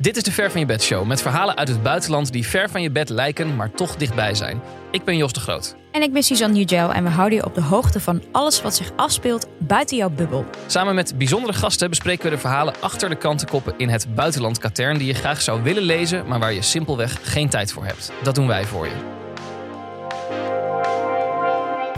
Dit is de Ver van je bed show met verhalen uit het buitenland die ver van je bed lijken, maar toch dichtbij zijn. Ik ben Jos de Groot. En ik ben Suzanne Nugel en we houden je op de hoogte van alles wat zich afspeelt buiten jouw bubbel. Samen met bijzondere gasten bespreken we de verhalen achter de krantenkoppen in het buitenland Katern die je graag zou willen lezen, maar waar je simpelweg geen tijd voor hebt. Dat doen wij voor je.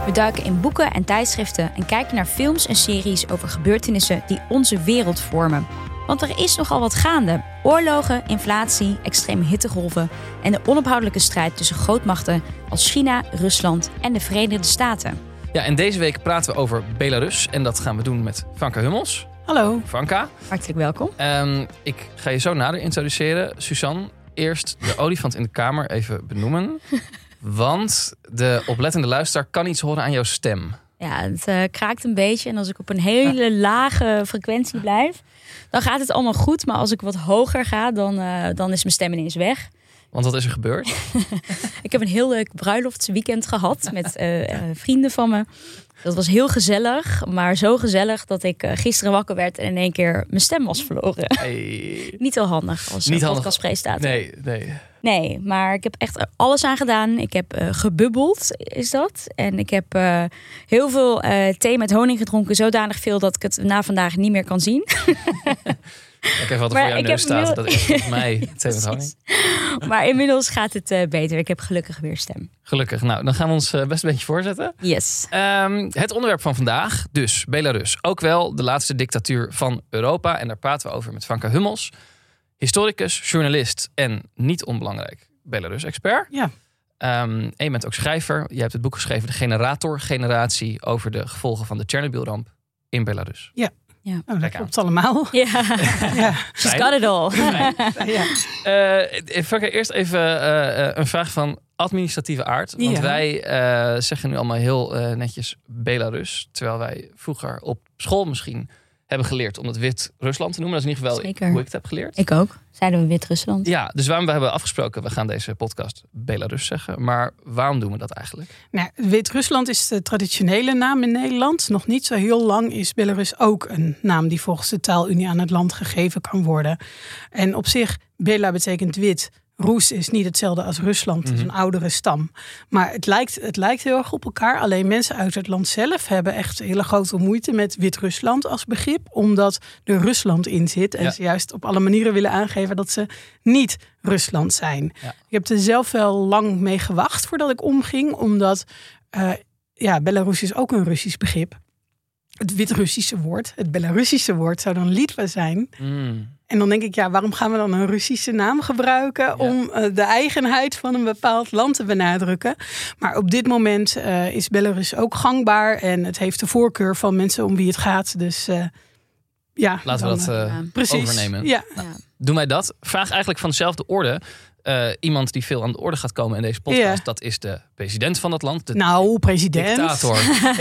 We duiken in boeken en tijdschriften en kijken naar films en series over gebeurtenissen die onze wereld vormen. Want er is nogal wat gaande. Oorlogen, inflatie, extreme hittegolven en de onophoudelijke strijd tussen grootmachten als China, Rusland en de Verenigde Staten. Ja, en deze week praten we over Belarus en dat gaan we doen met Vanka Hummels. Hallo. Vanka, Hartelijk welkom. ehm, ik ga je zo nader introduceren. Suzanne, eerst de olifant in de kamer even benoemen. Want de oplettende luisteraar kan iets horen aan jouw stem. Ja, het eh, kraakt een beetje en als ik op een hele lage frequentie blijf, dan gaat het allemaal goed. Maar als ik wat hoger ga, dan, eh, dan is mijn stem ineens weg. Want wat is er gebeurd? Ik heb een heel leuk bruiloftsweekend gehad met eh, eh, vrienden van me. Dat was heel gezellig, maar zo gezellig dat ik eh, gisteren wakker werd en in één keer mijn stem was verloren. Hey. Niet heel handig als Niet podcastpresentator. Nee, nee. Nee, maar ik heb echt alles aan gedaan. Ik heb gebubbeld, is dat. En ik heb heel veel thee met honing gedronken. Zodanig veel dat ik het na vandaag niet meer kan zien. Even wat er Maar voor jouw ik neus heb staat. Dat is volgens mij honing. maar inmiddels gaat het eh, beter. Ik heb gelukkig weer stem. Gelukkig. Nou, dan gaan we ons eh, best een beetje voorzetten. Yes. Ehm, het onderwerp van vandaag, dus Belarus. Ook wel de laatste dictatuur van Europa. En daar praten we over met Vanka Hummels. Historicus, journalist en niet onbelangrijk Belarus-expert. Ja. Ehm, en je bent ook schrijver. Je hebt het boek geschreven De Generator-generatie... over de gevolgen van de Chernobyl-ramp in Belarus. Oh, Kijk dat klopt allemaal. Ja, ja. she's got it all. ja. Eh eerst even eh, eh, een vraag van administratieve aard. Want Ja. wij eh, zeggen nu allemaal heel eh, netjes Belarus. Terwijl wij vroeger op school misschien hebben geleerd om het Wit-Rusland te noemen. Dat is in ieder geval Zeker. hoe ik het heb geleerd. Ik ook. Zeiden we Wit-Rusland. Ja, dus waarom we hebben afgesproken, we gaan deze podcast Belarus zeggen. Maar waarom doen we dat eigenlijk? Nou, Wit-Rusland is de traditionele naam in Nederland. Nog niet zo heel lang is Belarus ook een naam die volgens de taalunie aan het land gegeven kan worden. En op zich, Bela betekent wit. Roes is niet hetzelfde als Rusland, het is een oudere stam. Maar het lijkt, het lijkt heel erg op elkaar. Alleen mensen uit het land zelf hebben echt hele grote moeite met Wit-Rusland als begrip. Omdat er Rusland in zit. En Ja. ze juist op alle manieren willen aangeven dat ze niet Rusland zijn. Ja. Ik heb er zelf wel lang mee gewacht voordat ik omging. Omdat eh, ja, Belarus is ook een Russisch begrip. Het Wit-Russische woord, het Belarussische woord zou dan Litva zijn. Mm, En dan denk ik, ja, waarom gaan we dan een Russische naam gebruiken om eh, de eigenheid van een bepaald land te benadrukken? Maar op dit moment eh, is Belarus ook gangbaar en het heeft de voorkeur van mensen om wie het gaat. Dus eh, ja, laten we dat ja. precies. overnemen. Ja, Ja. Doen wij dat? Vraag eigenlijk van dezelfde orde. Eh, iemand die veel aan de orde gaat komen in deze podcast, Ja. dat is de president van dat land. De nou, president. dictator.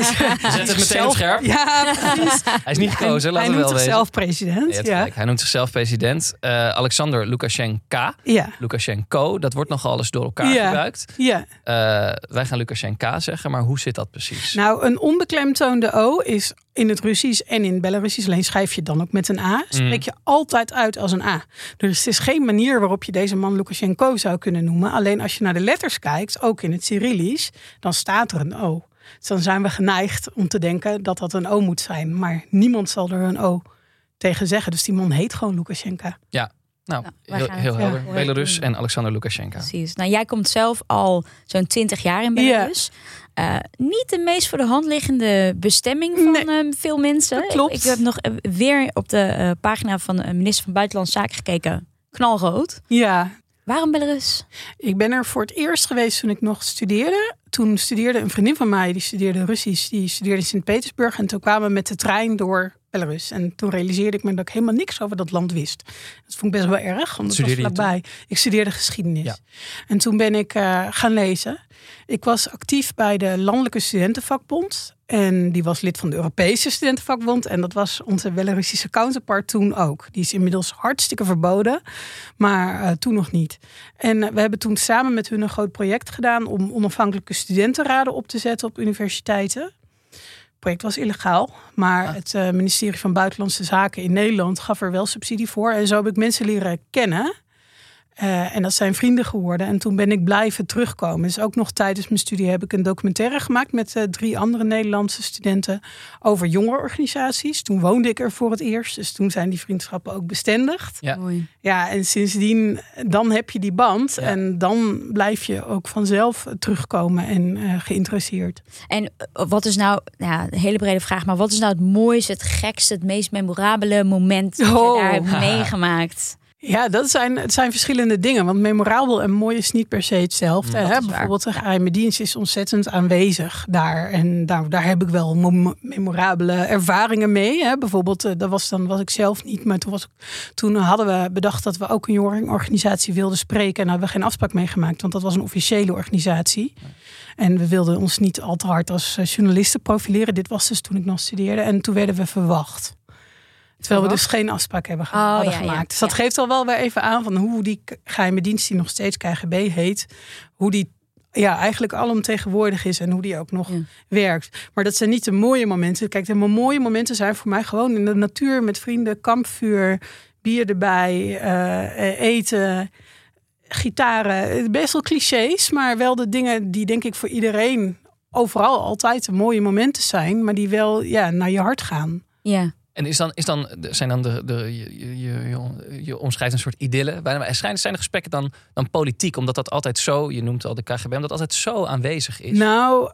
Zet het meteen op scherp. Ja, precies. Hij is niet gekozen, Hij laten we noemt wel weten. zichzelf president. Ja. Hij noemt zichzelf president. Alexander Lukashenko. ja. Lukashenko, dat wordt nogal eens door elkaar Ja. gebruikt. ja. Eh, wij gaan Lukashenko zeggen, maar hoe zit dat precies? Nou, een onbeklemtoonde O is in het Russisch en in Belarusisch, alleen schrijf je dan ook met een Mm. A, spreek je altijd uit als een A. Dus het is geen manier waarop je deze man Lukashenko zou kunnen noemen. Alleen als je naar de letters kijkt, ook in het Dan staat er een O. Dus dan zijn we geneigd om te denken dat dat een O moet zijn. Maar niemand zal er een O tegen zeggen. Dus die man heet gewoon Lukashenko. nou, Nou, heel, helder. horen. Belarus en Alexander Lukashenko. Precies. Nou, jij komt zelf al zo'n 20 jaar in Belarus. Eh, niet de meest voor de hand liggende bestemming van Nee. eh, veel mensen. Dat klopt. Ik, ik heb nog eh, weer op de eh, pagina van de minister van Buitenlandse Zaken gekeken. Knalrood. Ja, Waarom Belarus? Ik ben er voor het eerst geweest toen ik nog studeerde. Toen studeerde een vriendin van mij, die studeerde Russisch, die studeerde in Sint-Petersburg. En toen kwamen we met de trein door Belarus. En toen realiseerde ik me dat ik helemaal niks over dat land wist. Dat vond ik best wel erg, want het was vlakbij. Ik studeerde geschiedenis. Ja. En toen ben ik eh, gaan lezen. Ik was actief bij de Landelijke Studentenvakbond. En die was lid van de Europese Studentenvakbond. En dat was onze Belarussische counterpart toen ook. Die is inmiddels hartstikke verboden, maar eh, toen nog niet. En eh, we hebben toen samen met hun een groot project gedaan om onafhankelijke studentenraden op te zetten op universiteiten. project was illegaal. Maar Ah. het eh, ministerie van Buitenlandse Zaken in Nederland gaf er wel subsidie voor. En zo heb ik mensen leren kennen. Eh, en dat zijn vrienden geworden. En toen ben ik blijven terugkomen. Dus ook nog tijdens mijn studie heb ik een documentaire gemaakt met eh, drie andere Nederlandse studenten over jongerenorganisaties. Toen woonde ik er voor het eerst. Dus toen zijn die vriendschappen ook bestendigd. Ja. Mooi. Ja, en sindsdien, dan heb je die band. Ja. En dan blijf je ook vanzelf terugkomen en eh, geïnteresseerd. En eh, wat is nou, ja, een hele brede vraag, maar wat is nou het mooiste, het gekste, het meest memorabele moment dat Oh. je daar hebt meegemaakt? Ja, dat zijn, het zijn verschillende dingen. Want memorabel en mooi is niet per se hetzelfde. Mm, hè? Bijvoorbeeld de geheime dienst is ontzettend aanwezig daar. En daar, daar heb ik wel memorabele ervaringen mee. Hè? Bijvoorbeeld, eh, dat was dan was ik zelf niet. Maar toen, was toen hadden we bedacht dat we ook een jongerenorganisatie wilden spreken. En daar hebben we geen afspraak mee gemaakt. Want dat was een officiële organisatie. En we wilden ons niet al te hard als eh, journalisten profileren. Dit was dus toen ik nog studeerde. En toen werden we verwacht. Terwijl we dus geen afspraak hebben Oh, hadden ja, ja. gemaakt. Dus dat geeft al wel weer even aan van hoe die geheime dienst, die nog steeds KGB heet, hoe die ja, eigenlijk alomtegenwoordig is en hoe die ook nog Ja. werkt. Maar dat zijn niet de mooie momenten. Kijk, de mooie momenten zijn voor mij gewoon in de natuur met vrienden, kampvuur, bier erbij, eh, eh, eten, gitaren. Best wel clichés, maar wel de dingen die denk ik voor iedereen overal altijd de mooie momenten zijn, maar die wel ja, naar je hart gaan. Ja. En is dan, is dan, zijn dan de, de, je, je, je, je omschrijft een soort idylle. Bijna- zijn, zijn de gesprekken dan, dan politiek, omdat dat altijd zo, je noemt al de KGB, omdat dat altijd zo aanwezig is. Nou,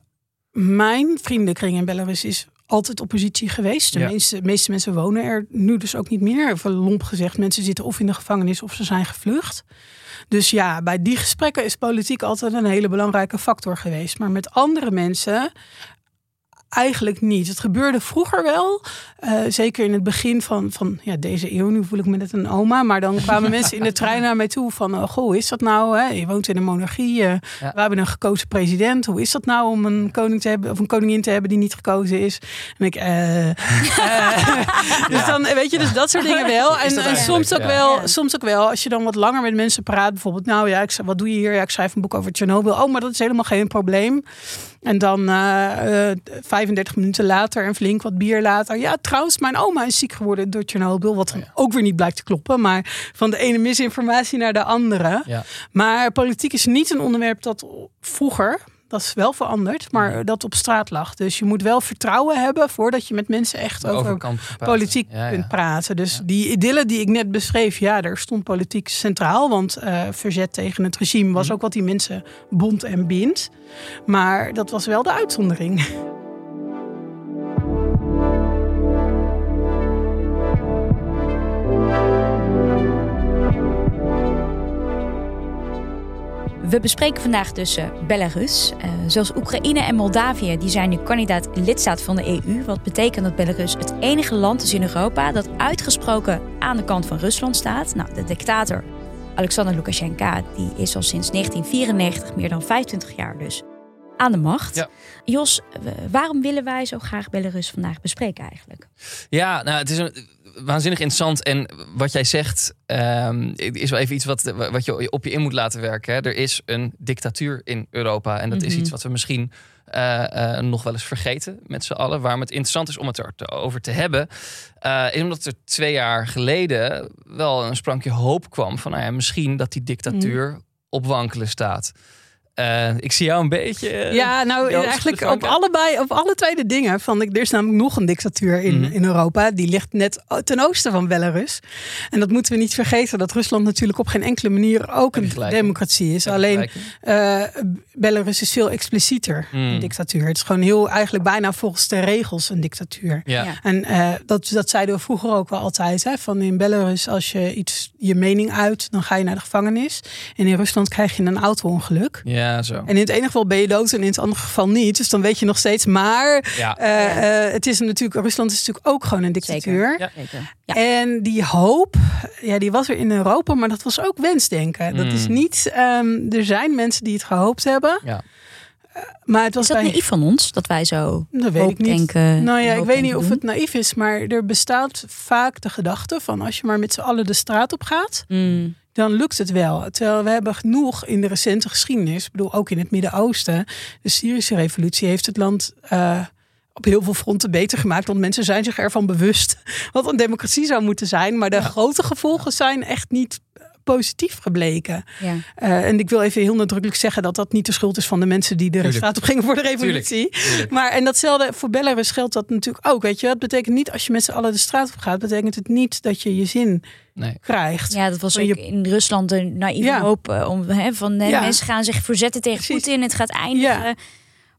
mijn vriendenkring in Belarus is altijd oppositie geweest. De Ja. meeste, meeste mensen wonen er nu dus ook niet meer. Even lomp gezegd, mensen zitten of in de gevangenis of ze zijn gevlucht. Dus ja, bij die gesprekken is politiek altijd een hele belangrijke factor geweest. Maar met andere mensen eigenlijk niet. Het gebeurde vroeger wel. eh, zeker in het begin van, van ja, deze eeuw. Nu voel ik me net een oma. Maar dan kwamen mensen in de trein naar mij toe van... oh, goh, is dat nou? Hè? Je woont in een monarchie. Ja. We hebben een gekozen president. Hoe is dat nou om een koning te hebben... of een koningin te hebben die niet gekozen is? En ik... eh, eh, dus dan, weet je, dus dat soort dingen wel. En, en soms ook wel, soms ook wel, als je dan wat langer met mensen praat, bijvoorbeeld, nou ja, ik, wat doe je hier? Ja, ik schrijf een boek over Tsjernobyl. Oh, maar dat is helemaal geen probleem. En dan eh, eh, 35 minuten later en flink wat bier later. Ja, trouwens, mijn oma is ziek geworden door Tsjernobyl. Wat dan ook weer niet blijkt te kloppen. Maar van de ene misinformatie naar de andere. Ja. Maar politiek is niet een onderwerp dat vroeger, dat is wel veranderd, maar dat op straat lag. Dus je moet wel vertrouwen hebben voordat je met mensen echt over praten. politiek Ja, ja. kunt praten. Dus Ja. die idylle die ik net beschreef, ja, daar stond politiek centraal. Want eh, verzet tegen het regime was Mhm. ook wat die mensen bond en bindt. Maar dat was wel de uitzondering. We bespreken vandaag dus eh, Belarus. Eh, zoals Oekraïne en Moldavië, die zijn nu kandidaat lidstaat van de EU. Wat betekent dat Belarus het enige land is in Europa dat uitgesproken aan de kant van Rusland staat. Nou, de dictator Alexander Lukashenko, die is al sinds 1994 meer dan 25 jaar dus aan de macht. Ja. Jos, waarom willen wij zo graag Belarus vandaag bespreken eigenlijk? Ja, nou, het is een, waanzinnig interessant. En wat jij zegt, ehm, is wel even iets wat, wat je op je in moet laten werken. Hè. Er is een dictatuur in Europa. En dat is Mhm. iets wat we misschien eh, eh, nog wel eens vergeten met z'n allen. Waarom het interessant is om het erover te hebben. eh, is omdat er twee jaar geleden wel een sprankje hoop kwam. Van nou ja, misschien dat die dictatuur op wankelen staat. Eh, ik zie jou een beetje. eh, Ja, nou Joost, eigenlijk op allebei, op alle twee de dingen. Van, er is namelijk nog een dictatuur in, Mhm. in Europa. Die ligt net ten oosten van Belarus. En dat moeten we niet vergeten. Dat Rusland natuurlijk op geen enkele manier ook een democratie is. Alleen eh, Belarus is veel explicieter Mm. een dictatuur. Het is gewoon heel eigenlijk bijna volgens de regels een dictatuur. Ja. Ja. En eh, dat, dat zeiden we vroeger ook wel altijd. Hè? Van in Belarus, als je iets, je mening uit, dan ga je naar de gevangenis. En in Rusland krijg je een auto-ongeluk. ja, zo. En in het ene geval ben je dood en in het andere geval niet. Dus dan weet je nog steeds. Maar Ja. eh, eh, het is natuurlijk, Rusland is natuurlijk ook gewoon een dictatuur. Ja. Zeker. Ja. En die hoop, ja, die was er in Europa, maar dat was ook wensdenken. Dat is Mm. niet, ehm, er zijn mensen die het gehoopt hebben. Ja. Maar het was Is dat bij, naïef van ons, dat wij zo dat weet ik niet. hoopdenken, Nou ja, ik weet niet of het naïef is, maar er bestaat vaak de gedachte van als je maar met z'n allen de straat op gaat, Mm. Dan lukt het wel. Terwijl we hebben genoeg in de recente geschiedenis, ik bedoel ook in het Midden-Oosten, de Syrische revolutie heeft het land eh, op heel veel fronten beter gemaakt. Want mensen zijn zich ervan bewust wat een democratie zou moeten zijn. Maar de grote gevolgen zijn echt niet positief gebleken. Ja. Uh, en ik wil even heel nadrukkelijk zeggen dat dat niet de schuld is van de mensen die de Tuurlijk. straat op gingen voor de revolutie. Tuurlijk, tuurlijk. Maar en datzelfde voor Belarus geldt dat natuurlijk ook. Weet je, het betekent niet als je met z'n allen de straat op gaat, betekent het niet dat je je zin Nee. krijgt. Ja, dat was ook je- in Rusland een naïeve Ja. hoop eh, om hè, van hè, Ja. mensen gaan zich verzetten tegen Precies. Poetin, het gaat eindigen. Ja.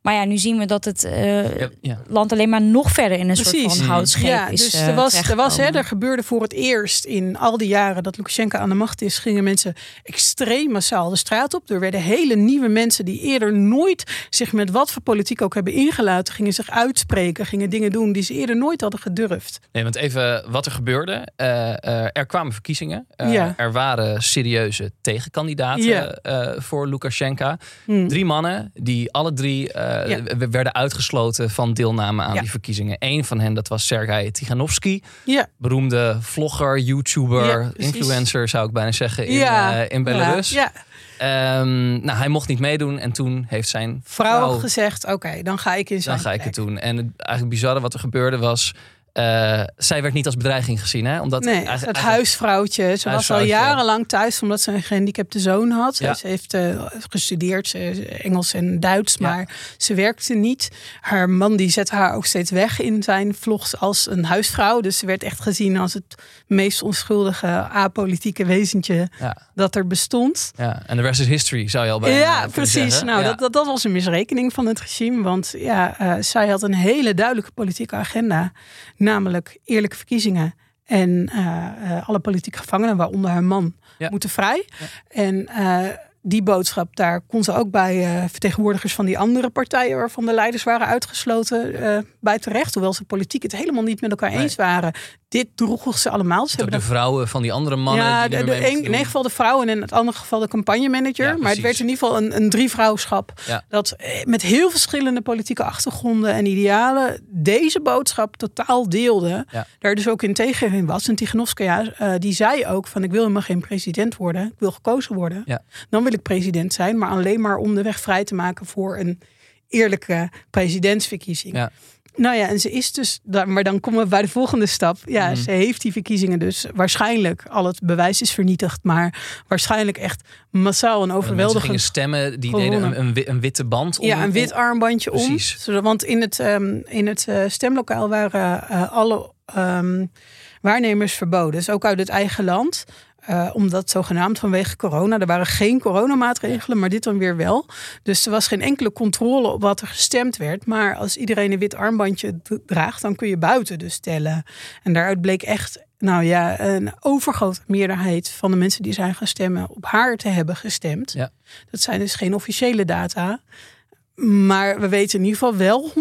Maar ja, nu zien we dat het eh, Ja, ja. land alleen maar nog verder in een soort van houtscheep Ja, is. dus eh, er was, er was hè, er gebeurde voor het eerst in al die jaren dat Lukashenko aan de macht is, gingen mensen extreem massaal de straat op. Er werden hele nieuwe mensen die eerder nooit zich met wat voor politiek ook hebben ingelaten, gingen zich uitspreken, gingen dingen doen die ze eerder nooit hadden gedurfd. Nee, want even wat er gebeurde. Eh, eh, er kwamen verkiezingen. Eh, Ja. Er waren serieuze tegenkandidaten Ja. eh, voor Lukashenko. Hmm. Drie mannen die alle drie eh, Ja. w- werden uitgesloten van deelname aan Ja. die verkiezingen. Eén van hen, dat was Sergei Tiganovsky. Ja, Beroemde vlogger, YouTuber, influencer zou ik bijna zeggen in, ja, eh, in Belarus. Ja. Ehm, nou, hij mocht niet meedoen en toen heeft zijn Vrouw, vrouw gezegd, oké, dan ga ik in zijn dan ga ik het doen. En het eigenlijk bizarre wat er gebeurde was... eh, zij werd niet als bedreiging gezien. Hè? Omdat Nee, het eigenlijk- huisvrouwtje. Ze was al jarenlang thuis omdat ze een gehandicapte zoon had. Ja. Ze heeft eh, gestudeerd, ze, Engels en Duits, Ja. maar ze werkte niet. Haar man die zette haar ook steeds weg in zijn vlogs als een huisvrouw. Dus ze werd echt gezien als het meest onschuldige apolitieke wezentje Ja, dat er bestond. ja, en de rest is history, zou je al bijna ja, precies. zeggen. Nou, dat, dat was een misrekening van het regime. Want ja, eh, zij had een hele duidelijke politieke agenda. Namelijk eerlijke verkiezingen. En eh, eh, alle politieke gevangenen, waaronder haar man, Ja. moeten vrij. Ja. En eh, die boodschap, daar kon ze ook bij vertegenwoordigers van die andere partijen... waarvan de leiders waren uitgesloten, bij terecht. Hoewel ze politiek het helemaal niet met elkaar Nee. eens waren. Dit droegen ze allemaal. Ze hebben de vrouwen van die andere mannen. ja, die de, de mee een, in één geval de vrouw en in het andere geval de campagnemanager. Ja, maar het werd in ieder geval een, een drievrouwschap. Ja. Dat eh, met heel verschillende politieke achtergronden en idealen deze boodschap totaal deelde. Ja. Daar dus ook in tegen was. En Tiganovskaya eh, die zei ook van ik wil helemaal geen president worden. Ik wil gekozen worden. Dan wil ik president zijn. Maar alleen maar om de weg vrij te maken voor een eerlijke presidentsverkiezing. Ja. Nou ja, en ze is dus, daar- maar dan komen we bij de volgende stap. Ja, Mhm. ze heeft die verkiezingen dus waarschijnlijk, al het bewijs is vernietigd, maar waarschijnlijk echt massaal en Mensen gingen overweldigend. stemmen, die gewonnen. deden een, een, wi- een witte band om. Ja, een wit armbandje om. Precies. Zodat- Want in het, ehm, in het eh, stemlokaal waren eh, alle ehm, waarnemers verboden. Dus ook uit het eigen land. Eh, omdat zogenaamd vanwege corona. Er waren geen coronamaatregelen, maar dit dan weer wel. Dus er was geen enkele controle op wat er gestemd werd. Maar als iedereen een wit armbandje draagt, dan kun je buiten dus tellen. En daaruit bleek echt, nou ja, een overgrote meerderheid van de mensen die zijn gaan stemmen op haar te hebben gestemd. Ja. Dat zijn dus geen officiële data. Maar we weten in ieder geval wel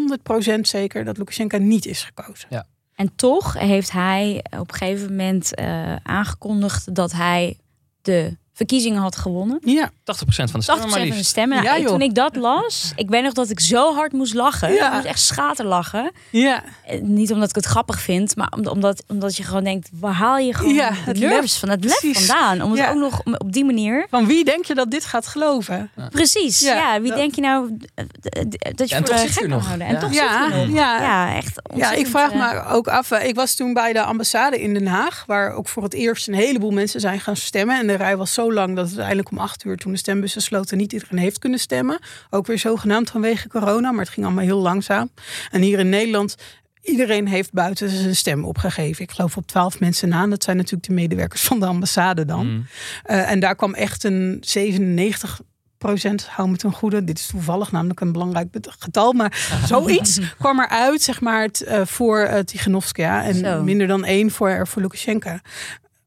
100% zeker dat Lukashenko niet is gekozen. En toch heeft hij op een gegeven moment eh, aangekondigd dat hij de verkiezingen had gewonnen. Ja, 80% van de 80% stemmen maar van de stemmen. Nou, Ja, en joh. toen ik dat las, ik weet nog dat ik zo hard moest lachen. Ja. Ik moest echt schaterlachen. ja. Eh, Niet omdat ik het grappig vind, maar om- omdat, omdat je gewoon denkt, waar haal je gewoon Ja, de het lef. van het lef Precies. vandaan? Om het Ja. ook nog op die manier. Van wie denk je dat dit gaat geloven? Precies. Ja, Ja, wie dat- denk je nou dat je en voor gek kan houden? En Ja. toch Ja, zit nog. ja. Ja, echt Ja, ik vraag eh, me ook af. eh, Ik was toen bij de ambassade in Den Haag, waar ook voor het eerst een heleboel mensen zijn gaan stemmen. En de rij was zo lang dat het uiteindelijk om acht uur, toen de stembussen sloten, niet iedereen heeft kunnen stemmen. Ook weer zogenaamd vanwege corona, maar het ging allemaal heel langzaam. En hier in Nederland. Iedereen heeft buiten zijn stem opgegeven. Ik geloof op twaalf mensen na. Dat zijn natuurlijk de medewerkers van de ambassade dan. Mm. Eh, en daar kwam echt een 97 procent, hou me ten goede. Dit is toevallig namelijk een belangrijk getal. Maar zoiets kwam eruit, zeg maar, het, eh, voor uh, Tiganovskaya. En Zo. minder dan één voor, voor Lukashenko.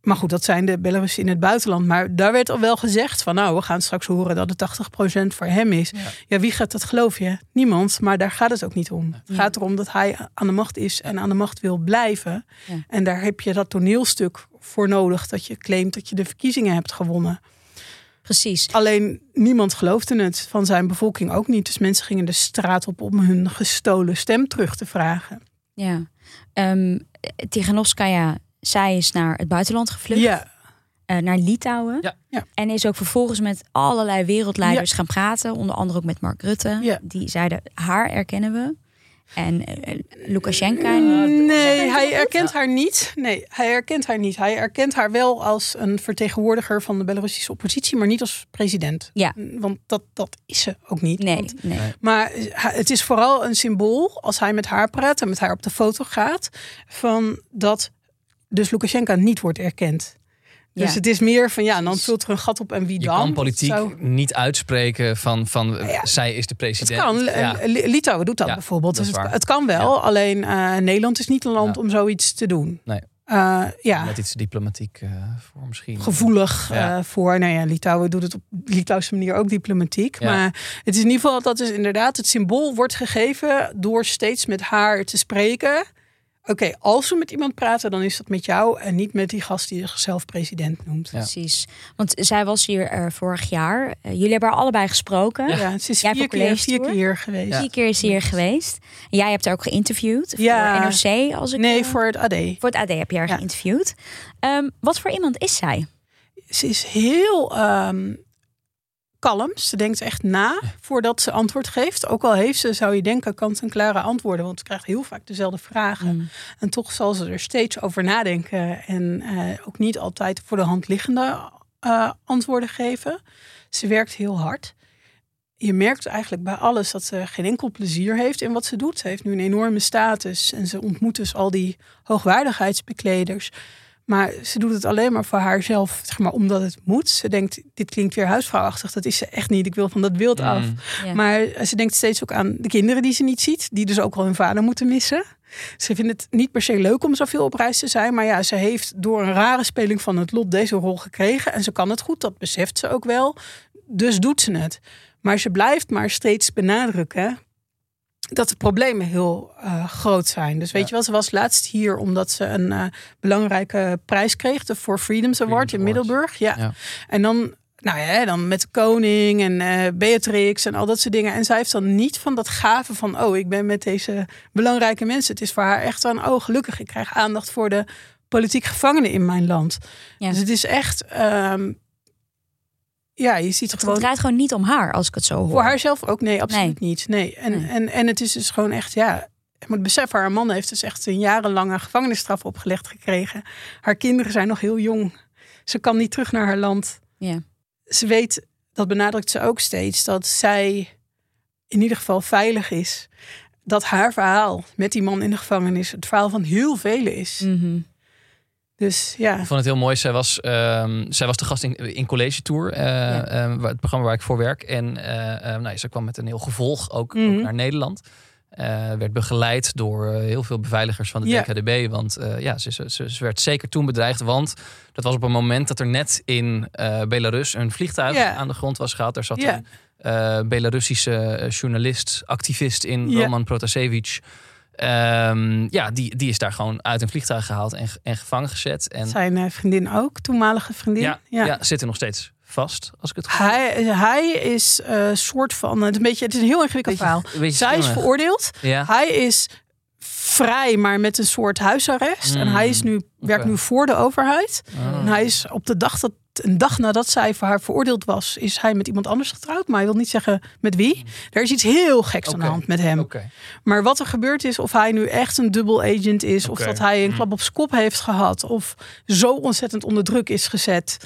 Maar goed, dat zijn de Belarussen in het buitenland. Maar daar werd al wel gezegd van... nou, we gaan straks horen dat het 80% voor hem is. Ja. Ja, wie gaat dat geloven? Niemand, maar daar gaat het ook niet om. Het gaat erom dat hij aan de macht is en aan de macht wil blijven. Ja. En daar heb je dat toneelstuk voor nodig... dat je claimt dat je de verkiezingen hebt gewonnen. Precies. Alleen niemand geloofde het, van zijn bevolking ook niet. Dus mensen gingen de straat op om hun gestolen stem terug te vragen. Ja. Tiganovskaya, zij is naar het buitenland gevlucht. Ja, eh, naar Litouwen. Ja. Ja. En is ook vervolgens met allerlei wereldleiders gaan praten. Onder andere ook met Mark Rutte. Ja. Die zeiden, haar erkennen we. En uh, Lukashenko? nee, hij erkent haar niet. Nee, hij erkent haar niet. Hij erkent haar wel als een vertegenwoordiger van de Belarussische oppositie, maar niet als president. Ja. Want dat, dat is ze ook niet. Nee, Want, nee. maar het is vooral een symbool als hij met haar praat en met haar op de foto gaat, van dat dus Lukashenko niet wordt erkend. Dus Ja. het is meer van ja, dan vult er een gat op en wie Je dan? kan politiek Zo. niet uitspreken van, van Ja. zij is de Het president. kan. Ja. Eh, Li- Litouwen doet dat Ja, bijvoorbeeld. dat Dus het, het kan wel, alleen eh, Nederland is niet een land Ja. om zoiets te doen. Nee. Eh, ja, Net iets diplomatiek eh, voor misschien. gevoelig Ja. eh, voor. Nou ja, Litouwen doet het op Litouwse manier ook diplomatiek. Ja. Maar het is in ieder geval dat is inderdaad het symbool wordt gegeven door steeds met haar te spreken. Oké, als we met iemand praten, dan is dat met jou en niet met die gast die zichzelf president noemt. Ja. Precies. Want zij was hier eh, vorig jaar. Eh, jullie hebben haar allebei gesproken. Ja, het is Jij vier keer, vier keer geweest. Vier keer is ze hier geweest. En jij hebt haar ook geïnterviewd. Ja. Voor NRC, als ik... Nee, eh, voor het AD. voor het AD heb je haar Ja. geïnterviewd. Ehm, wat voor iemand is zij? Ze is heel ehm, kalm. Ze denkt echt na voordat ze antwoord geeft. Ook al heeft ze, zou je denken, kant-en-klare antwoorden. Want ze krijgt heel vaak dezelfde vragen. Mm. En toch zal ze er steeds over nadenken. En eh, ook niet altijd voor de hand liggende eh, antwoorden geven. Ze werkt heel hard. Je merkt eigenlijk bij alles dat ze geen enkel plezier heeft in wat ze doet. Ze heeft nu een enorme status en ze ontmoet dus al die hoogwaardigheidsbekleders. Maar ze doet het alleen maar voor haarzelf, zeg maar, omdat het moet. Ze denkt, dit klinkt weer huisvrouwachtig. Dat is ze echt niet. Ik wil van dat beeld af. Mm. Ja. Maar ze denkt steeds ook aan de kinderen die ze niet ziet. Die dus ook wel hun vader moeten missen. Ze vindt het niet per se leuk om zoveel op reis te zijn. Maar ja, ze heeft door een rare speling van het lot deze rol gekregen. En ze kan het goed, dat beseft ze ook wel. Dus doet ze het. Maar ze blijft maar steeds benadrukken dat de problemen heel eh, groot zijn. Dus weet Ja. je wel, ze was laatst hier omdat ze een eh, belangrijke prijs kreeg. De For Freedoms Award in. Middelburg. Ja. Ja. En dan, nou ja, dan met de koning en eh, Beatrix en al dat soort dingen. En zij heeft dan niet van dat gave van, oh, ik ben met deze belangrijke mensen. Het is voor haar echt van, oh, gelukkig, ik krijg aandacht voor de politiek gevangenen in mijn land. Ja. Dus het is echt, ehm, ja, je ziet Het gewoon... draait gewoon niet om haar, als ik het zo hoor. Voor haarzelf ook? Nee, absoluut Nee. niet. Nee. En, Nee. En, en het is dus gewoon echt, ja. Je moet beseffen, haar man heeft dus echt een jarenlange gevangenisstraf opgelegd gekregen. Haar kinderen zijn nog heel jong. Ze kan niet terug naar haar land. Ja. Ze weet, dat benadrukt ze ook steeds, dat zij in ieder geval veilig is. Dat haar verhaal met die man in de gevangenis het verhaal van heel velen is. Mhm. Dus ja. Ik vond het heel mooi. Zij was, ehm, zij was de gast in, in College Tour, eh, Ja. ehm, het programma waar ik voor werk. En eh, ehm, nou, ze kwam met een heel gevolg ook, Mhm. ook naar Nederland. Eh, werd begeleid door heel veel beveiligers van de Ja. DKDB. Want ja, ze, ze, werd zeker toen bedreigd. Want dat was op een moment dat er net in Belarus een vliegtuig Ja. aan de grond was gehaald. Daar zat een Belarussische journalist, activist in. Roman Protasevich. Ehm, ja, die, die is daar gewoon uit een vliegtuig gehaald en, en gevangen gezet. En Zijn eh, vriendin ook, toenmalige vriendin. ja, ja. zit er nog steeds vast, als ik het goed Hij, hij is een soort van. Het is een, beetje, het is een heel ingewikkeld verhaal. Zij is veroordeeld. Ja. Hij is vrij, maar met een soort huisarrest. En hij is nu, werkt oké. nu voor de overheid. Oh. En hij is op de dag dat een dag nadat zij voor haar veroordeeld was, is hij met iemand anders getrouwd. Maar hij wil niet zeggen met wie. Er is iets heel geks aan de hand met hem. Maar wat er gebeurd is, of hij nu echt een dubbel agent is, of dat hij een Hm. klap op zijn kop heeft gehad, of zo ontzettend onder druk is gezet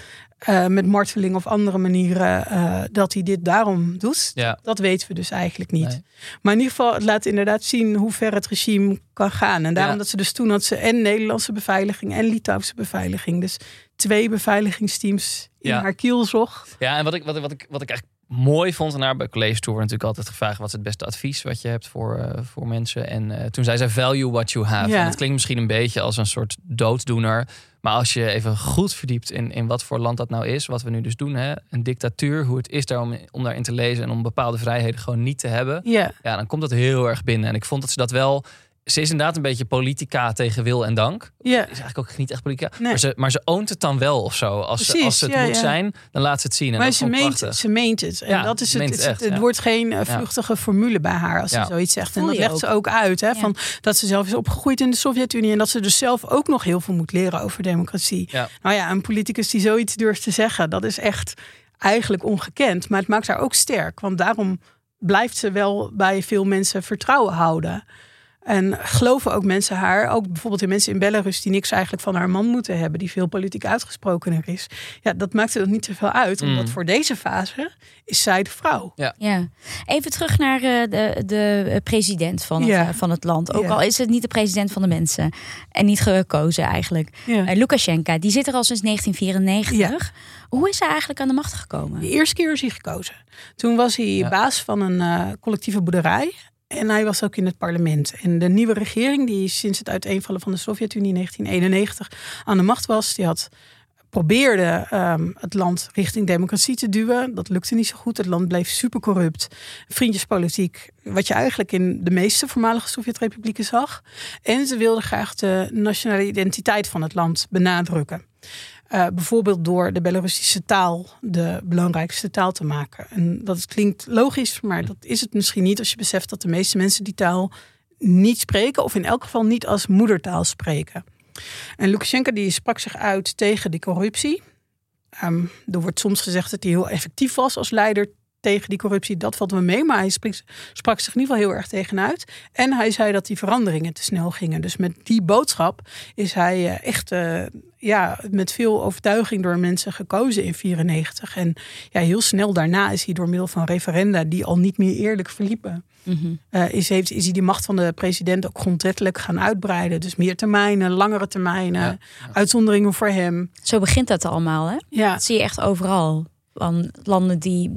eh, met marteling of andere manieren, eh, dat hij dit daarom doet. Ja. Dat weten we dus eigenlijk niet. Nee. Maar in ieder geval, het laat inderdaad zien hoe ver het regime kan gaan. En daarom Ja. dat ze dus toen had ze en Nederlandse beveiliging en Litouwse beveiliging. Dus twee beveiligingsteams in Ja. haar kiel zocht. Ja, en wat ik, wat, ik- wat, ik, wat ik eigenlijk mooi vond, en daar bij College Tour wordt natuurlijk altijd gevraagd wat is het beste advies wat je hebt voor, eh, voor mensen. En eh, toen zei zij value what you have. Ja. En dat klinkt misschien een beetje als een soort dooddoener. Maar als je even goed verdiept in, in wat voor land dat nou is, wat we nu dus doen, hè, een dictatuur, hoe het is daar om, om daarin te lezen en om bepaalde vrijheden gewoon niet te hebben. Ja, Ja, dan komt dat heel erg binnen. En ik vond dat ze dat wel. Ze is inderdaad een beetje politica tegen wil en dank. ja. Is eigenlijk ook niet echt politica. Nee. Maar, ze, maar ze oont het dan wel of zo. Als, ze, als het ja, moet ja. zijn, dan laat ze het zien. En maar dat ze meent, prachtig. ze meent het. En Ja, dat is het. meent Het, het echt, het ja. wordt geen eh, vluchtige formule bij haar als Ja. ze zoiets zegt. En dat legt ook. ze ook uit. Hè, Ja. van dat ze zelf is opgegroeid in de Sovjet-Unie. En dat ze dus zelf ook nog heel veel moet leren over democratie. Ja. Nou ja, een politicus die zoiets durft te zeggen, dat is echt eigenlijk ongekend. Maar het maakt haar ook sterk. Want daarom blijft ze wel bij veel mensen vertrouwen houden. En geloven ook mensen haar, ook bijvoorbeeld de mensen in Belarus die niks eigenlijk van haar man moeten hebben, die veel politiek uitgesprokener is. Ja, dat maakte dat niet zoveel uit, omdat Mm. voor deze fase is zij de vrouw. Ja. Even terug naar eh, de, de president van het, Ja. eh, van het land. Ook Ja. al is het niet de president van de mensen. En niet gekozen eigenlijk. Ja. Eh, Lukashenko, die zit er al sinds 1994. Hoe is hij eigenlijk aan de macht gekomen? De eerste keer is hij gekozen. Toen was hij Ja. baas van een collectieve boerderij. En hij was ook in het parlement. En de nieuwe regering, die sinds het uiteenvallen van de Sovjet-Unie in 1991 aan de macht was, die had probeerde ehm, het land richting democratie te duwen. Dat lukte niet zo goed. Het land bleef super corrupt. Vriendjespolitiek, wat je eigenlijk in de meeste voormalige Sovjet-republieken zag. En ze wilden graag de nationale identiteit van het land benadrukken. Eh, bijvoorbeeld door de Belarussische taal de belangrijkste taal te maken. En dat klinkt logisch, maar dat is het misschien niet als je beseft dat de meeste mensen die taal niet spreken, of in elk geval niet als moedertaal spreken. En Lukashenko die sprak zich uit tegen die corruptie. Ehm, er wordt soms gezegd dat hij heel effectief was als leider tegen die corruptie. Dat valt me mee, maar hij sprak, zich in ieder geval heel erg tegenuit. En hij zei dat die veranderingen te snel gingen. Dus met die boodschap is hij eh, echt eh, ja, met veel overtuiging door mensen gekozen in 94. En ja, heel snel daarna is hij door middel van referenda die al niet meer eerlijk verliepen. Mhm. eh, is, heeft, is hij die macht van de president ook grondwettelijk gaan uitbreiden. Dus meer termijnen, langere termijnen, Ja, uitzonderingen voor hem. Zo begint dat allemaal, hè? Ja, Dat zie je echt overal. Van landen die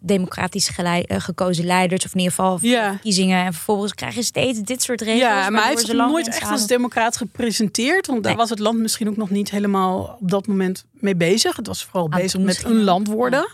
democratisch eh, gekozen leiders, of in ieder geval verkiezingen. En vervolgens krijg je steeds dit soort regels. ja maar hij waardoor heeft ze zich lang nooit echt als democraat gepresenteerd. Want daar was het land misschien ook nog niet helemaal op dat moment mee bezig. Het was vooral Aan bezig met misschien een land worden.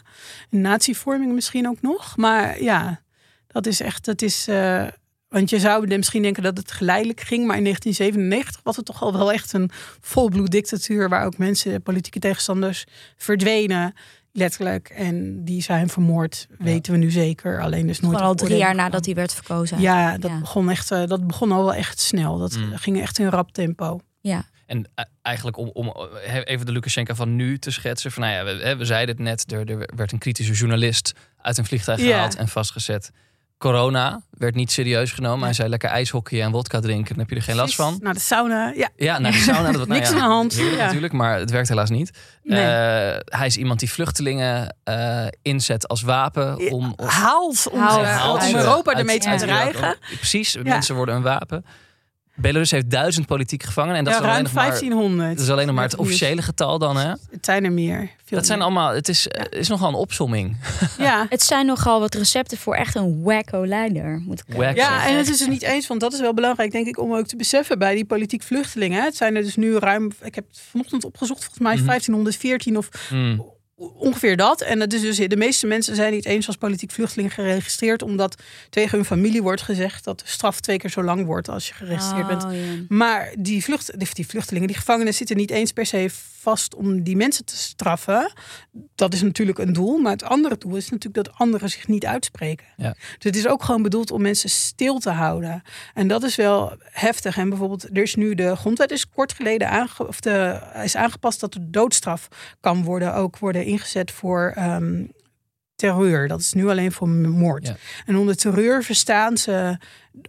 Een natievorming misschien ook nog. Maar ja, dat is echt, dat is... eh, want je zou misschien denken dat het geleidelijk ging. Maar in 1997 was het toch al wel echt een volbloed dictatuur. Waar ook mensen, politieke tegenstanders, verdwenen. Letterlijk. En die zijn vermoord, weten we nu zeker. Alleen dus nooit Gewoon al drie jaar nadat hij werd verkozen. Ja, dat, Ja. Begon echt, eh, dat begon al wel echt snel. Dat Mm. ging echt in rap tempo. Ja. En eh, eigenlijk om, om eh, even de Lukashenko van nu te schetsen. Van, nou ja, we, hè, we zeiden het net, er, er werd een kritische journalist uit een vliegtuig Ja. gehaald en vastgezet. Corona werd niet serieus genomen. Hij zei lekker ijshockey en wodka drinken. Dan heb je er geen last van. Naar de sauna. Ja, Ja, naar de sauna. Dat, nou Niks aan de hand. natuurlijk, maar het werkt helaas niet. Nee. Eh, hij is iemand die vluchtelingen eh, inzet als wapen om... om haalt om, Haalt. ze- Haalt om ze Europa ermee te bedreigen. Precies, mensen worden een wapen. Belarus heeft duizend politieke gevangenen. En dat, Ja, is, alleen ruim nog maar, 1500. dat is alleen nog maar het nieuws. officiële getal dan. Hè? Het zijn er meer. Veel Dat zijn meer. allemaal, het is, is nogal een opsomming. Ja. Het zijn nogal wat recepten voor echt een wacko leider. Moet ik Wacko. Ja, en het is er niet eens, want dat is wel belangrijk, denk ik, om ook te beseffen bij die politiek vluchtelingen. Het zijn er dus nu ruim, ik heb het vanochtend opgezocht, volgens mij Mhm. 1514 of. Ongeveer dat. En dat is dus, de meeste mensen zijn niet eens als politiek vluchteling geregistreerd, omdat tegen hun familie wordt gezegd dat de straf twee keer zo lang wordt als je geregistreerd bent. Oh, ja. Maar die, vlucht, die- die vluchtelingen, die gevangenen zitten niet eens per se vast om die mensen te straffen. Dat is natuurlijk een doel. Maar het andere doel is natuurlijk dat anderen zich niet uitspreken. Ja. Dus het is ook gewoon bedoeld om mensen stil te houden. En dat is wel heftig. En bijvoorbeeld, er is nu de grondwet is kort geleden aange, of de, is aangepast dat de doodstraf kan worden, ook worden ingezet voor ehm, terreur. Dat is nu alleen voor moord. Ja. En onder terreur verstaan ze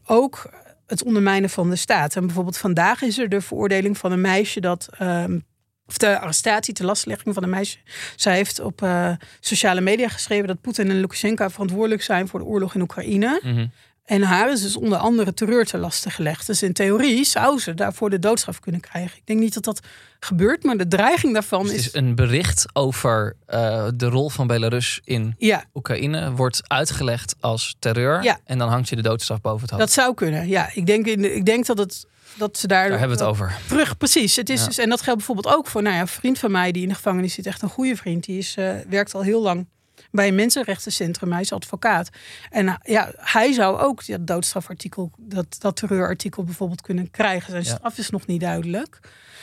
ook het ondermijnen van de staat. En bijvoorbeeld vandaag is er de veroordeling van een meisje dat. ehm, of de arrestatie, de lastlegging van een meisje. Zij heeft op eh, sociale media geschreven dat Poetin en Lukashenko verantwoordelijk zijn voor de oorlog in Oekraïne. Mhm. En haar is dus onder andere terreur te lasten gelegd. Dus in theorie zou ze daarvoor de doodstraf kunnen krijgen. Ik denk niet dat dat gebeurt, maar de dreiging daarvan Dus het is. is een bericht over eh, de rol van Belarus in Ja, Oekraïne wordt uitgelegd als terreur. Ja. En dan hangt je de doodstraf boven het hoofd. dat zou kunnen. Ja, ik denk, in de, ik denk dat, het, dat ze daar. Daar hebben we het over. Terug, precies. Het is Ja. dus, en dat geldt bijvoorbeeld ook voor nou ja, een vriend van mij die in de gevangenis zit. Echt een goede vriend. Die is, eh, werkt al heel lang bij een mensenrechtencentrum. Hij is advocaat. En eh, ja, hij zou ook dat doodstrafartikel, dat, dat terreurartikel bijvoorbeeld kunnen krijgen. Zijn Ja. straf is nog niet duidelijk.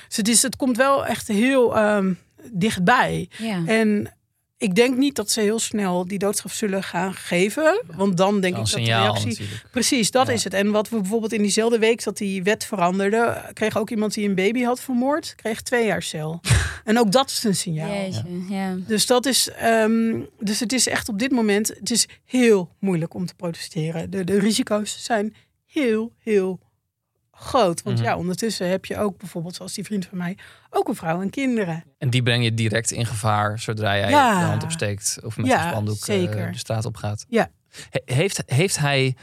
Dus het, is, het komt wel echt heel ehm, dichtbij. Ja. En ik denk niet dat ze heel snel die doodstraf zullen gaan geven. Want dan denk ik dat de reactie... natuurlijk. Precies, dat Ja. is het. En wat we bijvoorbeeld in diezelfde week dat die wet veranderde, kreeg ook iemand die een baby had vermoord, kreeg twee jaar cel. en ook dat is een signaal. Jeetje, ja. Dus dat is, ehm, dus het is echt op dit moment, het is heel moeilijk om te protesteren. De, de risico's zijn heel, heel groot. Want Mhm. ja, ondertussen heb je ook bijvoorbeeld, zoals die vriend van mij, ook een vrouw en kinderen. En die breng je direct in gevaar zodra jij Ja. de hand opsteekt of met Ja, een spandoek eh, zeker. de straat op gaat. Ja. He- heeft, heeft hij,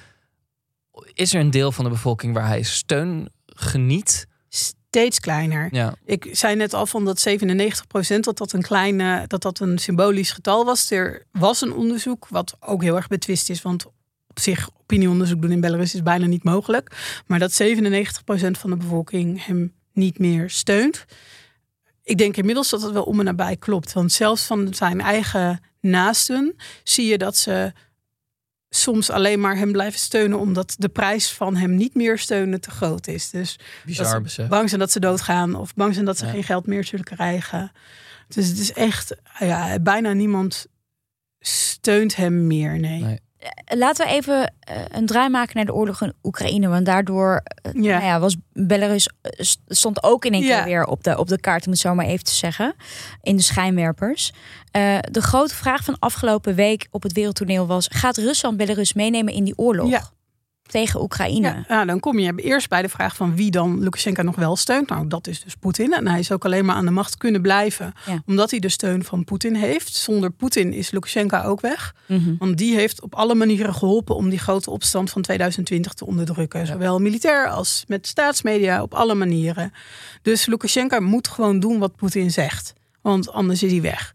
is er een deel van de bevolking waar hij steun geniet? Steeds kleiner. Ja. Ik zei net al van dat 97% dat dat een kleine, dat dat een symbolisch getal was. Er was een onderzoek wat ook heel erg betwist is, want op zich opinieonderzoek doen in Belarus is bijna niet mogelijk. Maar dat 97% van de bevolking hem niet meer steunt. Ik denk inmiddels dat het wel om en nabij klopt. Want zelfs van zijn eigen naasten zie je dat ze soms alleen maar hem blijven steunen omdat de prijs van hem niet meer steunen te groot is. Dus Bizar bang zijn dat ze doodgaan of bang zijn dat ze Ja. geen geld meer zullen krijgen. Dus het is echt, ja, bijna niemand steunt hem meer. Nee. Nee. Laten we even eh, een draai maken naar de oorlog in Oekraïne. Want daardoor eh, Ja. nou ja, was Belarus eh, st- stond ook in één Ja. keer weer op de, op de kaart, om het zo maar even te zeggen. In de schijnwerpers. Eh, de grote vraag van afgelopen week op het wereldtoneel was: gaat Rusland Belarus meenemen in die oorlog? Tegen Oekraïne. Ja, nou, dan kom je eerst bij de vraag van wie dan Lukashenko nog wel steunt. Nou, dat is dus Poetin. En hij is ook alleen maar aan de macht kunnen blijven Ja. omdat hij de steun van Poetin heeft. Zonder Poetin is Lukashenko ook weg. Mhm. Want die heeft op alle manieren geholpen om die grote opstand van 2020 te onderdrukken. Zowel militair als met staatsmedia, op alle manieren. Dus Lukashenko moet gewoon doen wat Poetin zegt. Want anders is hij weg.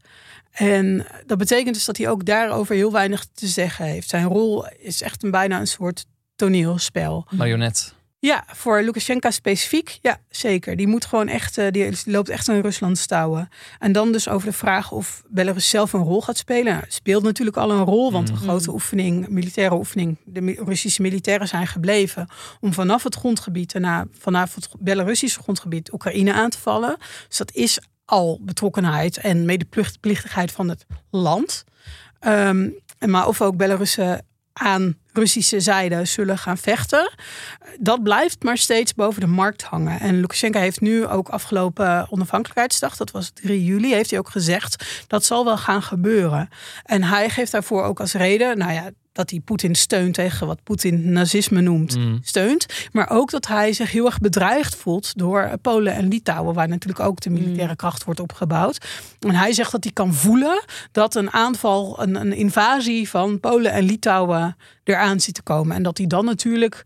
En dat betekent dus dat hij ook daarover heel weinig te zeggen heeft. Zijn rol is echt een, bijna een soort toneelspel. Marionet. Ja, voor Lukashenko specifiek, ja, zeker. Die moet gewoon echt, eh, die loopt echt in Rusland stouwen. En dan dus over de vraag of Belarus zelf een rol gaat spelen. Nou, speelt natuurlijk al een rol, want een Mhm. grote oefening, militaire oefening, de Russische militairen zijn gebleven om vanaf het grondgebied, daarna vanaf het Belarussische grondgebied, Oekraïne aan te vallen. Dus dat is al betrokkenheid en medeplichtigheid van het land. Ehm, maar of ook Belarussen aan Russische zijde zullen gaan vechten. Dat blijft maar steeds boven de markt hangen. En Lukashenko heeft nu ook afgelopen onafhankelijkheidsdag, dat was 3 juli, heeft hij ook gezegd dat zal wel gaan gebeuren. En hij geeft daarvoor ook als reden, nou ja, dat hij Poetin steunt tegen wat Poetin nazisme noemt Mm. steunt. Maar ook dat hij zich heel erg bedreigd voelt door Polen en Litouwen, waar natuurlijk ook de militaire kracht wordt opgebouwd. En hij zegt dat hij kan voelen dat een aanval, een, een invasie van Polen en Litouwen eraan zit te komen. En dat hij dan natuurlijk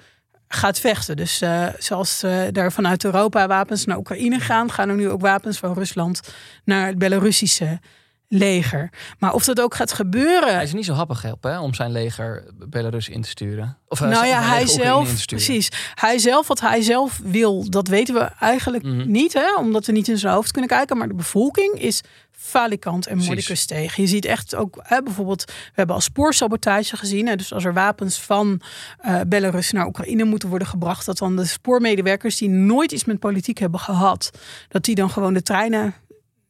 gaat vechten. Dus eh, zoals eh er vanuit Europa wapens naar Oekraïne gaan, gaan er nu ook wapens van Rusland naar het Belarussische leger. Maar of dat ook gaat gebeuren. Hij is niet zo happig hè, om zijn leger Belarus in te sturen. Of eh, nou ja, hij zelf, precies. Hij zelf, wat hij zelf wil, dat weten we eigenlijk Mhm. niet, hè, omdat we niet in zijn hoofd kunnen kijken. Maar de bevolking is falikant en mordicus tegen. Je ziet echt ook, hè, bijvoorbeeld, we hebben al spoorsabotage gezien. Hè, dus als er wapens van eh, Belarus naar Oekraïne moeten worden gebracht, dat dan de spoormedewerkers die nooit iets met politiek hebben gehad, dat die dan gewoon de treinen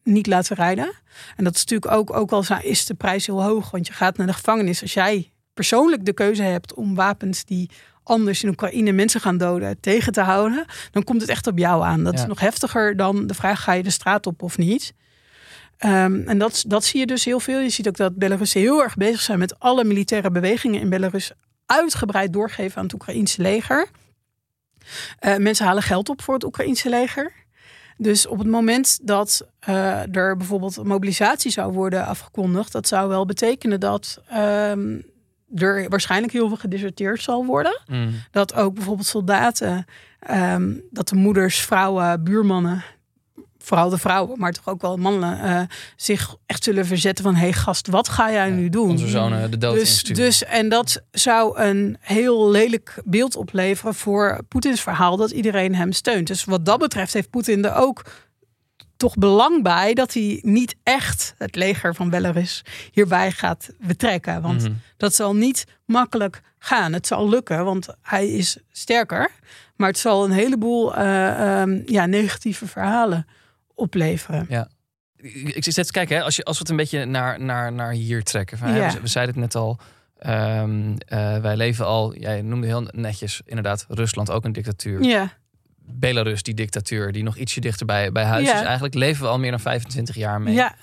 niet laten rijden. En dat is natuurlijk ook, ook al is de prijs heel hoog, want je gaat naar de gevangenis. Als jij persoonlijk de keuze hebt om wapens die anders in Oekraïne mensen gaan doden tegen te houden, dan komt het echt op jou aan. Dat Ja. is nog heftiger dan de vraag: ga je de straat op of niet? Ehm, en dat, dat zie je dus heel veel. Je ziet ook dat Belarussen heel erg bezig zijn met alle militaire bewegingen in Belarus uitgebreid doorgeven aan het Oekraïense leger. Eh, mensen halen geld op voor het Oekraïense leger. Dus op het moment dat eh, er bijvoorbeeld een mobilisatie zou worden afgekondigd, dat zou wel betekenen dat ehm, er waarschijnlijk heel veel gedeserteerd zal worden. Mm. Dat ook bijvoorbeeld soldaten, ehm, dat de moeders, vrouwen, buurmannen, vooral de vrouwen, maar toch ook wel mannen, eh, zich echt zullen verzetten van: hé hey gast, wat ga jij nu doen? Onze zonen de dood Dus, dus, en dat zou een heel lelijk beeld opleveren voor Poetins verhaal dat iedereen hem steunt. Dus wat dat betreft heeft Poetin er ook toch belang bij dat hij niet echt het leger van Belarus hierbij gaat betrekken. Want Mhm. dat zal niet makkelijk gaan. Het zal lukken, want hij is sterker. Maar het zal een heleboel eh, ehm, ja, negatieve verhalen opleveren. Ik ik zit te kijken, hè, als, je, als we het een beetje naar, naar, naar hier trekken. Van, Ja. we, we zeiden het net al. ehm, eh, wij leven al, jij noemde heel netjes, inderdaad, Rusland ook een dictatuur. Ja, Belarus, die dictatuur, die nog ietsje dichter bij, bij huis Ja. is. Eigenlijk leven we al meer dan 25 jaar mee. ja,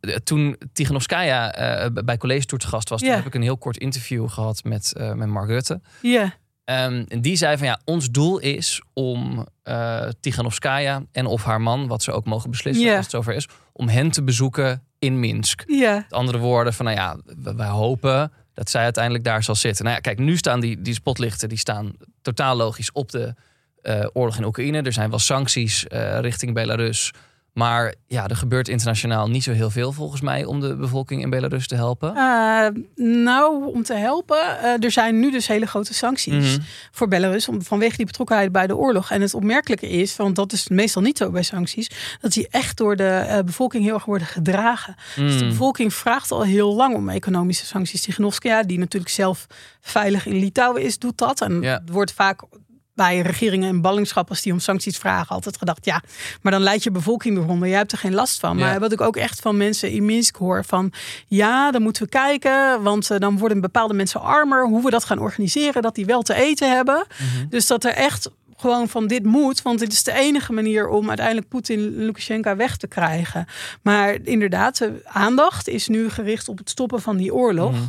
de- toen Tiganovskaya eh, bij College Tour te gast was, toen Ja. heb ik een heel kort interview gehad met, eh, met Mark Rutte. ja, Ehm, en die zei van ja, ons doel is om eh Tiganovskaya en of haar man, wat ze ook mogen beslissen als het zover is, om hen te bezoeken in Minsk. Met andere woorden van nou ja, we- wij hopen dat zij uiteindelijk daar zal zitten. Nou ja, kijk, nu staan die, die spotlichten, die staan totaal logisch op de eh, oorlog in Oekraïne. Er zijn wel sancties eh, richting Belarus. Maar ja, er gebeurt internationaal niet zo heel veel volgens mij om de bevolking in Belarus te helpen. Eh, nou, om te helpen, eh, er zijn nu dus hele grote sancties Mhm. voor Belarus om, vanwege die betrokkenheid bij de oorlog. En het opmerkelijke is, want dat is meestal niet zo bij sancties, dat die echt door de eh, bevolking heel erg worden gedragen. Dus de Mm. bevolking vraagt al heel lang om economische sancties. Tiganovskaya, die natuurlijk zelf veilig in Litouwen is, doet dat. En wordt vaak bij regeringen en ballingschappen als die om sancties vragen altijd gedacht, ja, maar dan leidt je bevolking eronder. Jij hebt er geen last van. Ja. Maar wat ik ook echt van mensen in Minsk hoor, van ja, dan moeten we kijken, want eh, dan worden bepaalde mensen armer. Hoe we dat gaan organiseren, dat die wel te eten hebben. Mhm. Dus dat er echt gewoon van dit moet, want dit is de enige manier om uiteindelijk Poetin en Lukashenko weg te krijgen. Maar inderdaad, de aandacht is nu gericht op het stoppen van die oorlog. Mhm.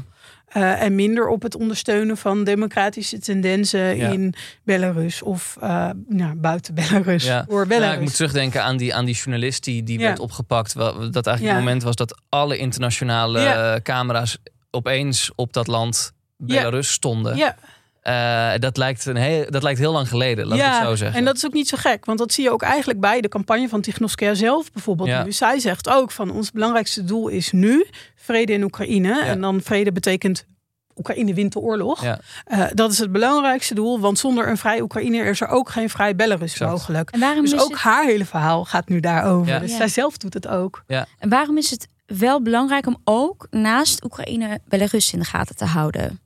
Eh, en minder op het ondersteunen van democratische tendensen Ja. in Belarus of eh, nou, buiten Belarus. Ja. Belarus. ik moet terugdenken aan die, aan die journalist die, die Ja. werd opgepakt. Dat eigenlijk het moment was dat alle internationale camera's opeens op dat land Belarus stonden. ja, Eh, dat, lijkt een heel, dat lijkt heel lang geleden, laat ik het zo zeggen. en dat is ook niet zo gek, want dat zie je ook eigenlijk bij de campagne van Tichnovskaya zelf bijvoorbeeld. Ja. Nu. Zij zegt ook van ons belangrijkste doel is nu vrede in Oekraïne. En dan vrede betekent Oekraïne wint de oorlog. Ja. Eh, dat is het belangrijkste doel, want zonder een vrij Oekraïne is er ook geen vrij Belarus Exact. mogelijk. En waarom, Dus is ook het, haar hele verhaal gaat nu daarover. Ja. Dus Ja. zij zelf doet het ook. en waarom is het wel belangrijk om ook naast Oekraïne Belarus in de gaten te houden?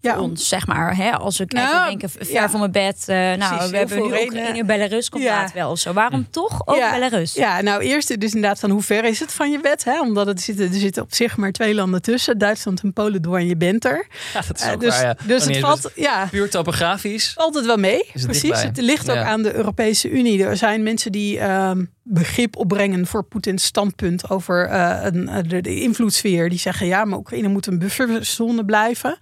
Ja, ons, zeg maar. Hè? Als we kijken, Nou, denken, ver ja. van mijn bed. eh, nou, Precies, we hebben nu redenen. Oekraïne, Belarus komt Ja. wel of zo. Waarom toch ook Ja. Belarus? Ja, nou eerst dus inderdaad van hoe ver is het van je bed? Hè? Omdat het zitten, er zitten op zich maar twee landen tussen. Duitsland en Polen door en je bent er. Ja, dat is Eh, ook dus waar, ja. dus het valt, ja, Puur topografisch. valt het wel mee. het Precies. dichtbij? Het ligt ook Ja. aan de Europese Unie. Er zijn mensen die ehm, begrip opbrengen voor Poetins standpunt over eh, een, eh, de, de invloedssfeer. Die zeggen ja, maar Oekraïne moet een bufferzone blijven.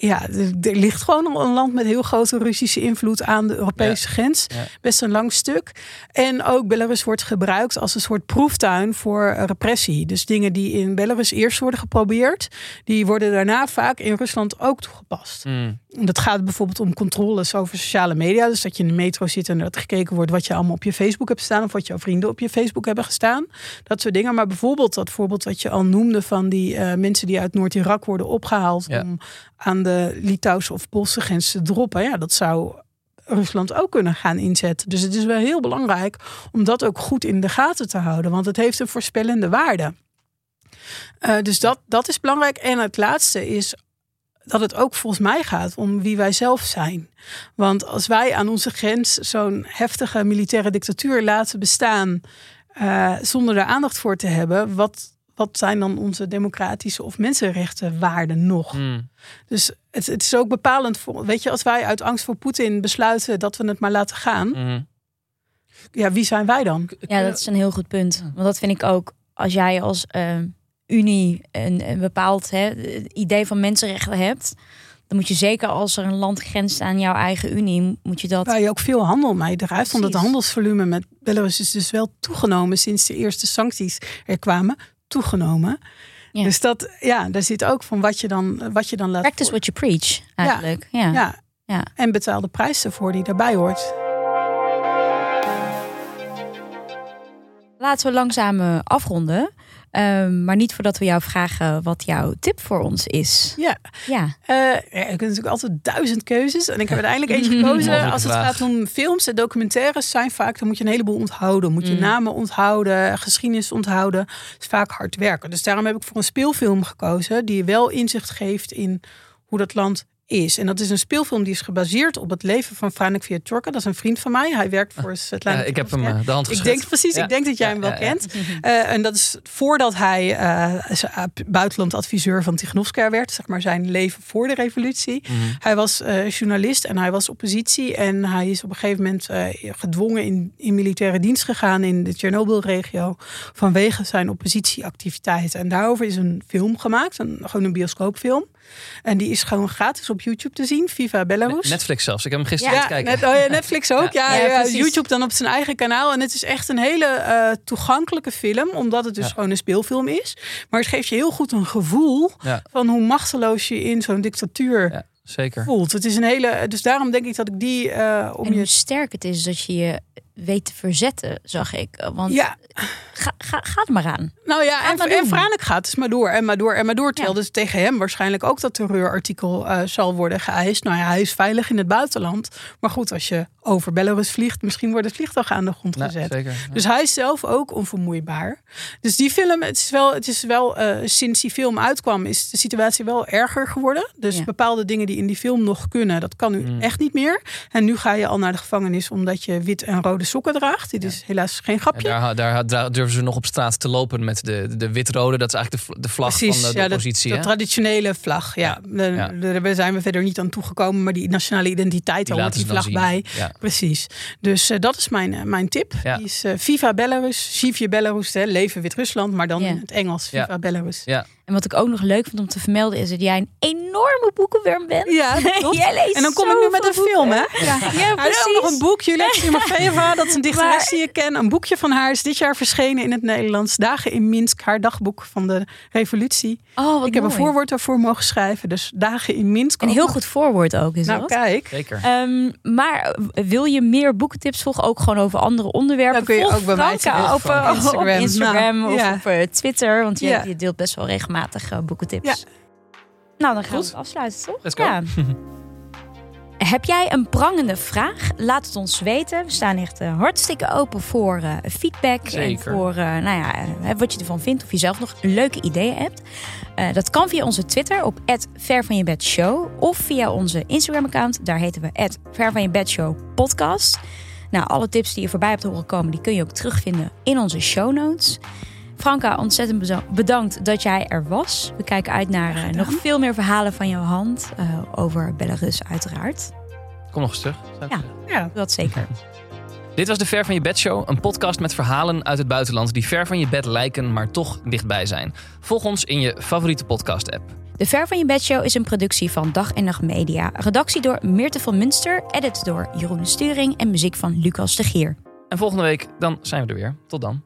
Ja, er, er ligt gewoon al een land met heel grote Russische invloed aan de Europese grens. Ja. Best een lang stuk. En ook Belarus wordt gebruikt als een soort proeftuin voor eh, repressie. Dus dingen die in Belarus eerst worden geprobeerd, die worden daarna vaak in Rusland ook toegepast. Mm. Dat gaat bijvoorbeeld om controles over sociale media. Dus dat je in de metro zit en dat gekeken wordt wat je allemaal op je Facebook hebt staan. Of wat jouw vrienden op je Facebook hebben gestaan. Dat soort dingen. Maar bijvoorbeeld dat voorbeeld wat je al noemde van die eh, mensen die uit Noord-Irak worden opgehaald. Ja. Om aan de Litouwse of Poolse grens te droppen. Ja, dat zou Rusland ook kunnen gaan inzetten. Dus het is wel heel belangrijk om dat ook goed in de gaten te houden. Want het heeft een voorspellende waarde. Eh, dus dat, dat is belangrijk. En het laatste is dat het ook volgens mij gaat om wie wij zelf zijn. Want als wij aan onze grens zo'n heftige militaire dictatuur laten bestaan eh, zonder er aandacht voor te hebben, wat, wat zijn dan onze democratische of mensenrechtenwaarden nog? Mm. Dus het, het is ook bepalend voor, weet je, als wij uit angst voor Poetin besluiten dat we het maar laten gaan, Mhm. ja, wie zijn wij dan? Ja, dat is een heel goed punt. Want dat vind ik ook, als jij als eh, Unie een, een bepaald hè, idee van mensenrechten hebt, dan moet je zeker als er een land grenst aan jouw eigen Unie, moet je dat. Waar je ook veel handel mee drijft. Want het handelsvolume met Belarus is dus wel toegenomen sinds de eerste sancties er kwamen. Toegenomen. Ja. Dus dat, ja, daar zit ook van wat je dan, wat je dan laat Practice what you preach, eigenlijk. Ja. Ja. Ja. En betaal de prijs ervoor die daarbij hoort. Laten we langzaam eh, afronden. Ehm, maar niet voordat we jou vragen wat jouw tip voor ons is. Ja, Ja, Eh, ja, je kunt natuurlijk altijd duizend keuzes. En ik heb uiteindelijk eentje gekozen. Als het vraag. gaat om films en documentaires zijn vaak, dan moet je een heleboel onthouden. Moet je Mm. namen onthouden, geschiedenis onthouden. Dat is vaak hard werken. Dus daarom heb ik voor een speelfilm gekozen die wel inzicht geeft in hoe dat land is. En dat is een speelfilm die is gebaseerd op het leven van Franek Vietorka. Dat is een vriend van mij. Hij werkt voor Svetlana Ja, ik heb hem eh, de hand Ik geschud. denk precies, Ja. ik denk dat jij hem wel ja, ja. kent. Eh, en dat is voordat hij eh, z- uh, buitenlandadviseur van Tiganovskaya werd, zeg maar zijn leven voor de revolutie. Mhm. Hij was eh, journalist en hij was oppositie. En hij is op een gegeven moment eh, gedwongen in, in militaire dienst gegaan in de Chernobyl-regio. vanwege zijn oppositieactiviteiten. En daarover is een film gemaakt, een, gewoon een bioscoopfilm. En die is gewoon gratis op YouTube te zien. Viva Belarus. Netflix zelfs. Ik heb hem gisteren ja, aan het kijken. net, oh ja, Netflix ook. Ja, Ja, ja, precies. YouTube dan op zijn eigen kanaal. En het is echt een hele eh, toegankelijke film, omdat het dus Ja. gewoon een speelfilm is. Maar het geeft je heel goed een gevoel Ja. van hoe machteloos je in zo'n dictatuur Ja, zeker. voelt. Het is een hele. Dus daarom denk ik dat ik die eh, om En je. hoe sterk het is dat je je weet te verzetten, zag ik. Want Ja, ga, ga, ga er maar aan. nou ja, Ga en, maar en doen. Franek gaat dus maar door en maar door en maar door. Terwijl Ja. dus tegen hem waarschijnlijk ook dat terreurartikel eh, zal worden geëist. Nou ja, hij is veilig in het buitenland. Maar goed, als je over Belarus vliegt, misschien wordt het vliegtuig aan de grond Ja, gezet. zeker. Ja. Dus hij is zelf ook onvermoeibaar. Dus die film, het is wel, het is wel eh, sinds die film uitkwam, is de situatie wel erger geworden. Dus Ja. bepaalde dingen die in die film nog kunnen, dat kan nu Mm. echt niet meer. En nu ga je al naar de gevangenis omdat je wit en rode sokken draagt. Dit is helaas geen En grapje. daar, daar, daar durven ze nog op straat te lopen met de, de wit-rode. Dat is eigenlijk de, de vlag Precies, van de, de ja, de, oppositie. de hè? traditionele vlag. Ja, De- Ja. de- daar zijn we verder niet aan toegekomen, maar die nationale identiteit, Die daar hoort die vlag bij. Ja. Precies. Dus eh, dat is mijn, eh, mijn tip. Ja. Die is eh, Viva Belarus, Živje Belarus, hè, leven Wit-Rusland, maar dan Ja. in het Engels Ja. Viva Belarus. Ja. En wat ik ook nog leuk vind om te vermelden is dat jij een enorme boekenworm bent. Ja. Jij leest En dan kom ik nu met een film, hè? Ja, Ja, ook nog een boek, Julia Timofeeva, dat is een dichteres Maar- die ik ken. Een boekje van haar is dit jaar verschenen in het Nederlands. Dagen in Minsk, haar dagboek van de revolutie. Oh, wat ik heb een voorwoord daarvoor mogen schrijven. Dus Dagen in Minsk. Een heel nog. goed voorwoord ook is Nou, dat. kijk. Zeker. Ehm, maar wil je meer boekentips volgen, ook gewoon over andere onderwerpen? Dan kun je Volg ook bij mij op, van eh, Instagram. op Instagram Nou, of ja. op eh, Twitter, want je, Ja. je deelt best wel regelmatig eh, boekentips. Ja. Nou, dan gaan Goed. we het afsluiten, toch? Let's go. Ja. Heb jij een prangende vraag? Laat het ons weten. We staan echt eh, hartstikke open voor eh, feedback. En Zeker. voor eh, nou ja, wat je ervan vindt. Of je zelf nog leuke ideeën hebt. Dat kan via onze Twitter op @vervanjebedshow Of via onze Instagram account. Daar heten we @vervanjebedshow podcast. Nou, alle tips die je voorbij hebt horen komen, die kun je ook terugvinden in onze show notes. Franka, ontzettend bedankt dat jij er was. We kijken uit naar eh, nog veel meer verhalen van jouw hand. eh, over Belarus uiteraard. Kom nog eens terug. Ja. Ja. Dat zeker. Dit was de Ver van je Bed Show, een podcast met verhalen uit het buitenland die ver van je bed lijken, maar toch dichtbij zijn. Volg ons in je favoriete podcast-app. De Ver van je Bed Show is een productie van Dag en Nacht Media. Redactie door Meerte van Munster, edit door Jeroen Sturing en muziek van Lucas de Gier. En volgende week dan zijn we er weer. Tot dan.